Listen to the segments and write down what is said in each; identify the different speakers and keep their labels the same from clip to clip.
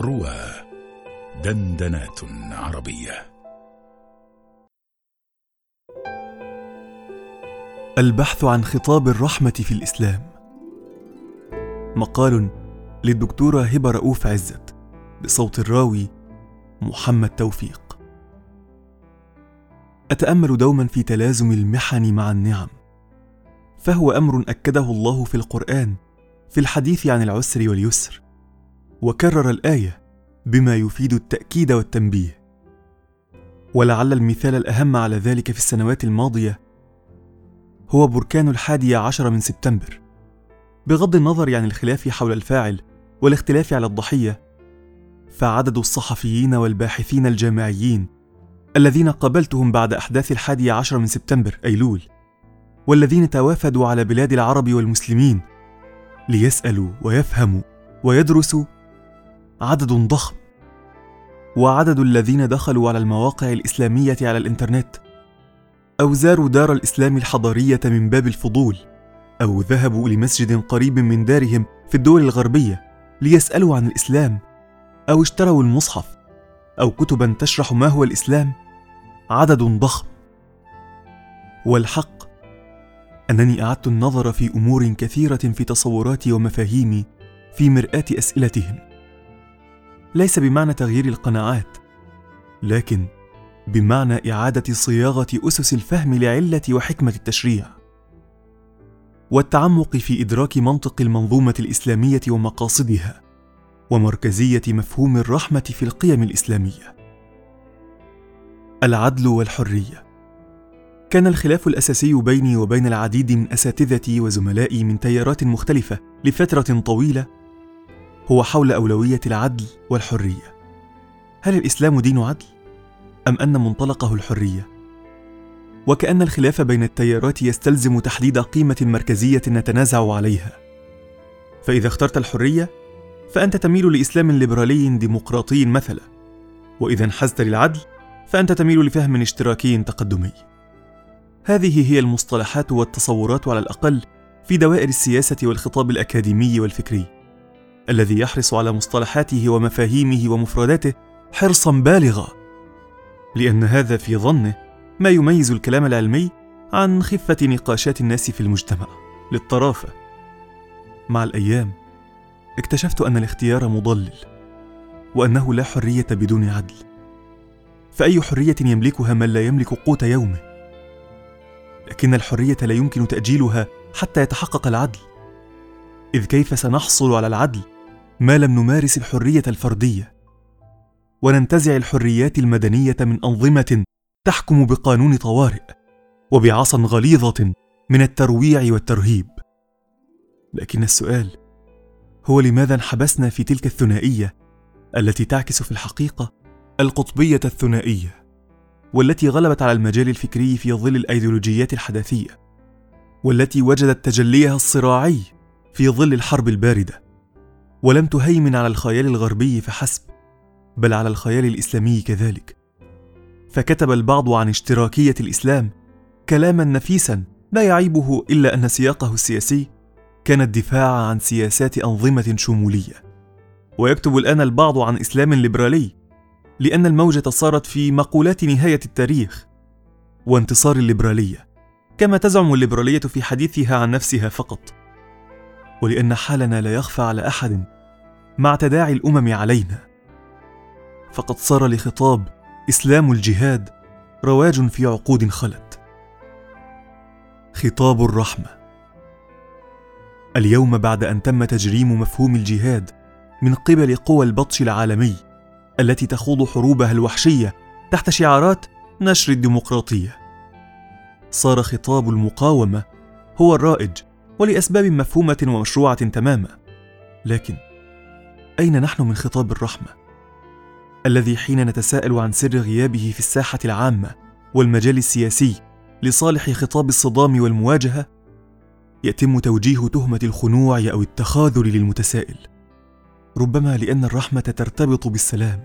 Speaker 1: روى دندنات عربية.
Speaker 2: البحث عن خطاب الرحمة في الإسلام. مقال للدكتورة هبة رؤوف عزت بصوت الراوي محمد توفيق. أتأمل دوما في تلازم المحن مع النعم فهو أمر أكده الله في القرآن في الحديث عن العسر واليسر. وكرر الآية بما يفيد التأكيد والتنبيه. ولعل المثال الأهم على ذلك في السنوات الماضية هو بركان الحادي عشر من سبتمبر. بغض النظر عن الخلاف حول الفاعل والاختلاف على الضحية فعدد الصحفيين والباحثين الجامعيين الذين قابلتهم بعد أحداث الحادي عشر من سبتمبر أيلول والذين توافدوا على بلاد العرب والمسلمين ليسألوا ويفهموا ويدرسوا عدد ضخم. وعدد الذين دخلوا على المواقع الإسلامية على الإنترنت. أو زاروا دار الإسلام الحضارية من باب الفضول. أو ذهبوا لمسجد قريب من دارهم في الدول الغربية ليسألوا عن الإسلام. أو اشتروا المصحف. أو كتبا تشرح ما هو الإسلام. عدد ضخم. والحق أنني أعدت النظر في أمور كثيرة في تصوراتي ومفاهيمي في مرآة أسئلتهم. ليس بمعنى تغيير القناعات لكن بمعنى إعادة صياغة أسس الفهم لعلة وحكمة التشريع. والتعمق في إدراك منطق المنظومة الإسلامية ومقاصدها ومركزية مفهوم الرحمة في القيم الإسلامية. العدل والحرية. كان الخلاف الأساسي بيني وبين العديد من أساتذتي وزملائي من تيارات مختلفة لفترة طويلة هو حول أولوية العدل والحرية. هل الإسلام دين عدل؟ أم أن منطلقه الحرية؟ وكأن الخلاف بين التيارات يستلزم تحديد قيمة مركزية نتنازع عليها. فإذا اخترت الحرية فأنت تميل لإسلام ليبرالي ديمقراطي مثلا. وإذا انحزت للعدل فأنت تميل لفهم اشتراكي تقدمي. هذه هي المصطلحات والتصورات على الأقل في دوائر السياسة والخطاب الأكاديمي والفكري. الذي يحرص على مصطلحاته ومفاهيمه ومفرداته حرصا بالغا. لأن هذا في ظنه ما يميز الكلام العلمي عن خفة نقاشات الناس في المجتمع. للطرافة. مع الأيام اكتشفت أن الاختيار مضلل وأنه لا حرية بدون عدل. فأي حرية يملكها من لا يملك قوت يومه؟ لكن الحرية لا يمكن تأجيلها حتى يتحقق العدل. إذ كيف سنحصل على العدل ما لم نمارس الحرية الفردية. وننتزع الحريات المدنية من أنظمة تحكم بقانون طوارئ وبعصا غليظة من الترويع والترهيب. لكن السؤال هو لماذا انحبسنا في تلك الثنائية التي تعكس في الحقيقة القطبية الثنائية والتي غلبت على المجال الفكري في ظل الأيديولوجيات الحداثية والتي وجدت تجليها الصراعي في ظل الحرب الباردة؟ ولم تهيمن على الخيال الغربي فحسب بل على الخيال الإسلامي كذلك. فكتب البعض عن اشتراكية الإسلام كلاما نفيسا لا يعيبه إلا أن سياقه السياسي كان الدفاع عن سياسات أنظمة شمولية. ويكتب الآن البعض عن إسلام ليبرالي لأن الموجة صارت في مقولات نهاية التاريخ وانتصار الليبرالية كما تزعم الليبرالية في حديثها عن نفسها فقط. ولأن حالنا لا يخفى على أحد مع تداعي الأمم علينا. فقد صار لخطاب إسلام الجهاد رواج في عقود خلت. خطاب الرحمة. اليوم بعد أن تم تجريم مفهوم الجهاد من قبل قوى البطش العالمي التي تخوض حروبها الوحشية تحت شعارات نشر الديمقراطية. صار خطاب المقاومة هو الرائج ولأسباب مفهومة ومشروعة تماما. لكن أين نحن من خطاب الرحمة؟ الذي حين نتساءل عن سر غيابه في الساحة العامة والمجال السياسي لصالح خطاب الصدام والمواجهة يتم توجيه تهمة الخنوع أو التخاذل للمتسائل ربما لأن الرحمة ترتبط بالسلام.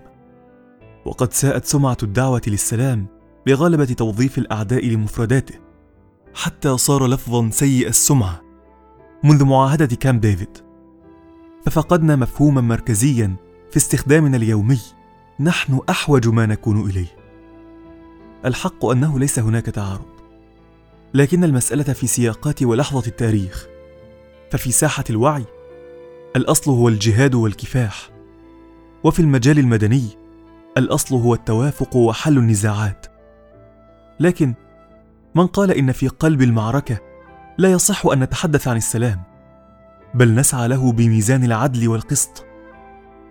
Speaker 2: وقد ساءت سمعة الدعوة للسلام بغلبة توظيف الأعداء لمفرداته حتى صار لفظا سيء السمعة. منذ معاهدة كامب ديفيد. ففقدنا مفهوما مركزيا في استخدامنا اليومي. نحن أحوج ما نكون إليه. الحق أنه ليس هناك تعارض. لكن المسألة في سياقات ولحظة التاريخ. ففي ساحة الوعي الأصل هو الجهاد والكفاح. وفي المجال المدني الأصل هو التوافق وحل النزاعات. لكن من قال إن في قلب المعركة لا يصح أن نتحدث عن السلام بل نسعى له بميزان العدل والقسط.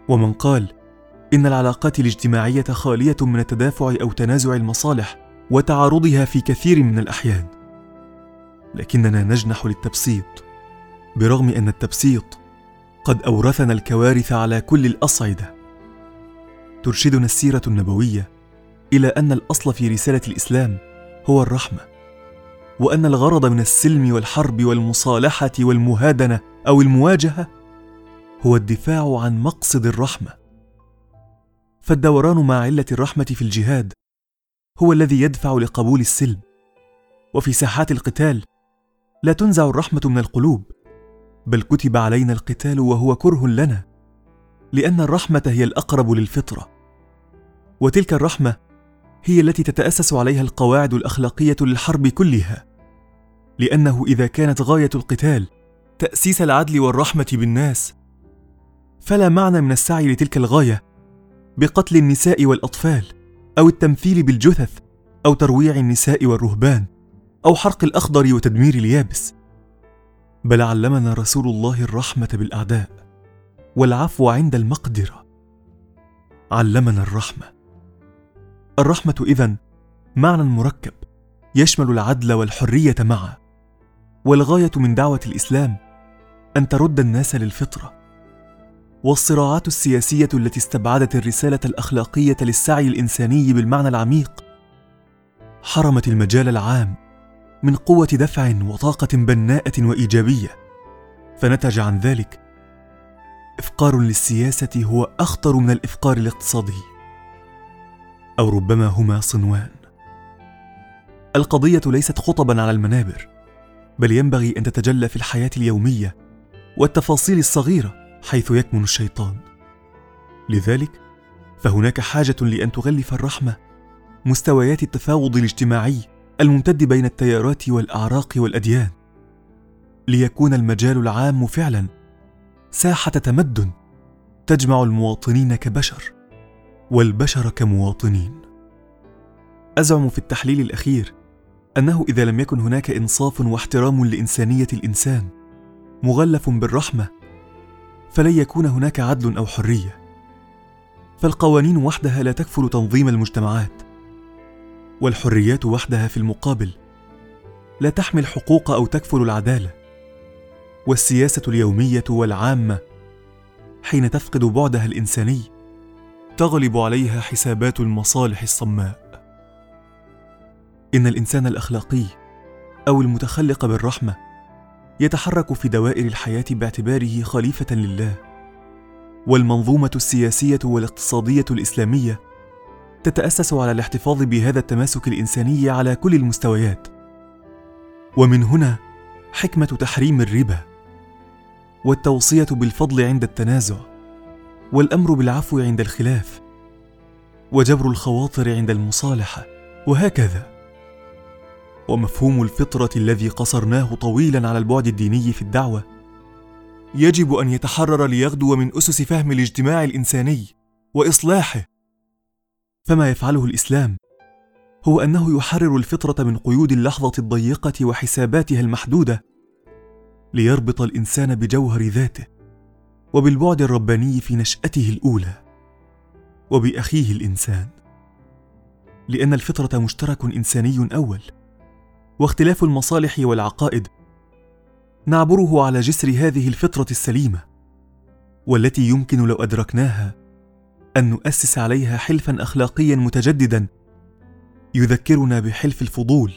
Speaker 2: ومن قال إن العلاقات الاجتماعية خالية من التدافع أو تنازع المصالح وتعارضها في كثير من الأحيان. لكننا نجنح للتبسيط برغم أن التبسيط قد أورثنا الكوارث على كل الأصعدة. ترشدنا السيرة النبوية إلى أن الأصل في رسالة الإسلام هو الرحمة. وأن الغرض من السلم والحرب والمصالحة والمهادنة أو المواجهة هو الدفاع عن مقصد الرحمة. فالدوران مع علة الرحمة في الجهاد هو الذي يدفع لقبول السلم. وفي ساحات القتال لا تنزع الرحمة من القلوب بل كتب علينا القتال وهو كره لنا لأن الرحمة هي الأقرب للفطرة. وتلك الرحمة هي التي تتأسس عليها القواعد الأخلاقية للحرب كلها. لأنه إذا كانت غاية القتال تأسيس العدل والرحمة بالناس. فلا معنى من السعي لتلك الغاية بقتل النساء والأطفال أو التمثيل بالجثث أو ترويع النساء والرهبان أو حرق الأخضر وتدمير اليابس. بل علمنا رسول الله الرحمة بالأعداء والعفو عند المقدرة. علمنا الرحمة. الرحمة إذن معنى مركب يشمل العدل والحرية معا. والغاية من دعوة الإسلام أن ترد الناس للفطرة. والصراعات السياسية التي استبعدت الرسالة الأخلاقية للسعي الإنساني بالمعنى العميق حرمت المجال العام من قوة دفع وطاقة بناءة وإيجابية. فنتج عن ذلك إفقار للسياسة هو أخطر من الإفقار الاقتصادي. أو ربما هما صنوان. القضية ليست خطبا على المنابر. بل ينبغي أن تتجلى في الحياة اليومية والتفاصيل الصغيرة حيث يكمن الشيطان. لذلك فهناك حاجة لأن تغلف الرحمة مستويات التفاوض الاجتماعي الممتد بين التيارات والأعراق والأديان. ليكون المجال العام فعلا ساحة تمدن تجمع المواطنين كبشر والبشر كمواطنين. أزعم في التحليل الأخير أنه إذا لم يكن هناك إنصاف واحترام لإنسانية الإنسان مغلف بالرحمة فلن يكون هناك عدل أو حرية. فالقوانين وحدها لا تكفل تنظيم المجتمعات والحريات وحدها في المقابل لا تحمي الحقوق أو تكفل العدالة. والسياسة اليومية والعامة حين تفقد بعدها الإنساني تغلب عليها حسابات المصالح الصماء. إن الإنسان الأخلاقي أو المتخلق بالرحمة يتحرك في دوائر الحياة باعتباره خليفة لله والمنظومة السياسية والاقتصادية الإسلامية تتأسس على الاحتفاظ بهذا التماسك الإنساني على كل المستويات. ومن هنا حكمة تحريم الربا والتوصية بالفضل عند التنازع والأمر بالعفو عند الخلاف وجبر الخواطر عند المصالحة وهكذا. ومفهوم الفطرة الذي قصرناه طويلا على البعد الديني في الدعوة. يجب أن يتحرر ليغدو من أسس فهم الاجتماع الإنساني وإصلاحه. فما يفعله الإسلام هو أنه يحرر الفطرة من قيود اللحظة الضيقة وحساباتها المحدودة ليربط الإنسان بجوهر ذاته وبالبعد الرباني في نشأته الأولى وبأخيه الإنسان. لأن الفطرة مشترك إنساني أول. واختلاف المصالح والعقائد. نعبره على جسر هذه الفطرة السليمة والتي يمكن لو أدركناها أن نؤسس عليها حلفا اخلاقيا متجددا يذكرنا بحلف الفضول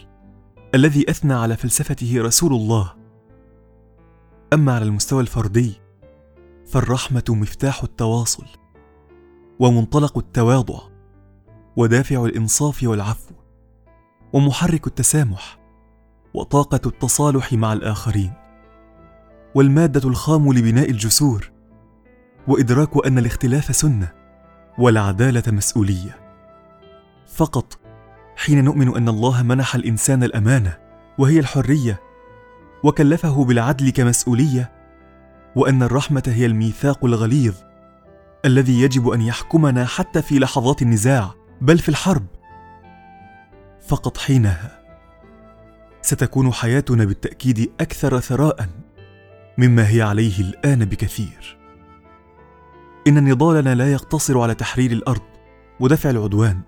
Speaker 2: الذي أثنى على فلسفته رسول الله. أما على المستوى الفردي فالرحمة مفتاح التواصل ومنطلق التواضع ودافع الإنصاف والعفو ومحرك التسامح. وطاقة التصالح مع الآخرين والمادة الخام لبناء الجسور وإدراك أن الاختلاف سنة والعدالة مسؤولية. فقط حين نؤمن أن الله منح الإنسان الأمانة وهي الحرية وكلفه بالعدل كمسؤولية وأن الرحمة هي الميثاق الغليظ الذي يجب أن يحكمنا حتى في لحظات النزاع بل في الحرب. فقط حينها ستكون حياتنا بالتأكيد أكثر ثراء مما هي عليه الآن بكثير. إن نضالنا لا يقتصر على تحرير الأرض ودفع العدوان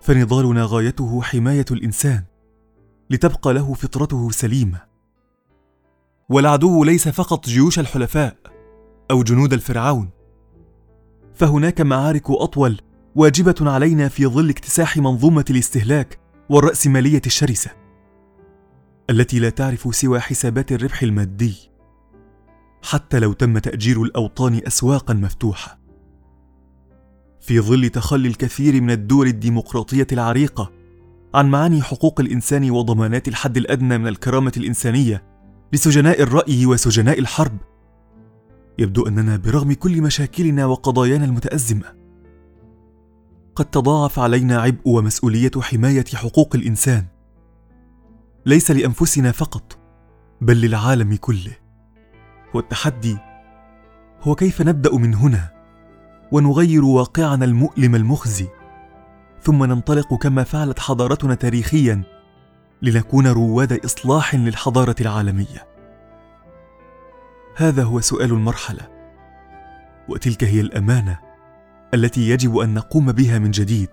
Speaker 2: فنضالنا غايته حماية الإنسان لتبقى له فطرته سليمة. والعدو ليس فقط جيوش الحلفاء أو جنود الفرعون فهناك معارك أطول واجبة علينا في ظل اكتساح منظومة الاستهلاك والرأسمالية الشرسة. التي لا تعرف سوى حسابات الربح المادي. حتى لو تم تأجير الأوطان اسواقا مفتوحة. في ظل تخلي الكثير من الدول الديمقراطية العريقة عن معاني حقوق الإنسان وضمانات الحد الأدنى من الكرامة الإنسانية لسجناء الرأي وسجناء الحرب يبدو أننا برغم كل مشاكلنا وقضايانا المتأزمة. قد تضاعف علينا عبء ومسؤولية حماية حقوق الإنسان. ليس لأنفسنا فقط بل للعالم كله. والتحدي هو كيف نبدأ من هنا ونغير واقعنا المؤلم المخزي ثم ننطلق كما فعلت حضارتنا تاريخيا لنكون رواد إصلاح للحضارة العالمية. هذا هو سؤال المرحلة وتلك هي الأمانة التي يجب أن نقوم بها من جديد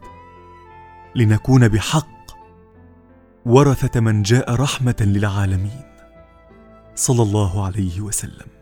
Speaker 2: لنكون بحق ورثة من جاء رحمة للعالمين. صلى الله عليه وسلم.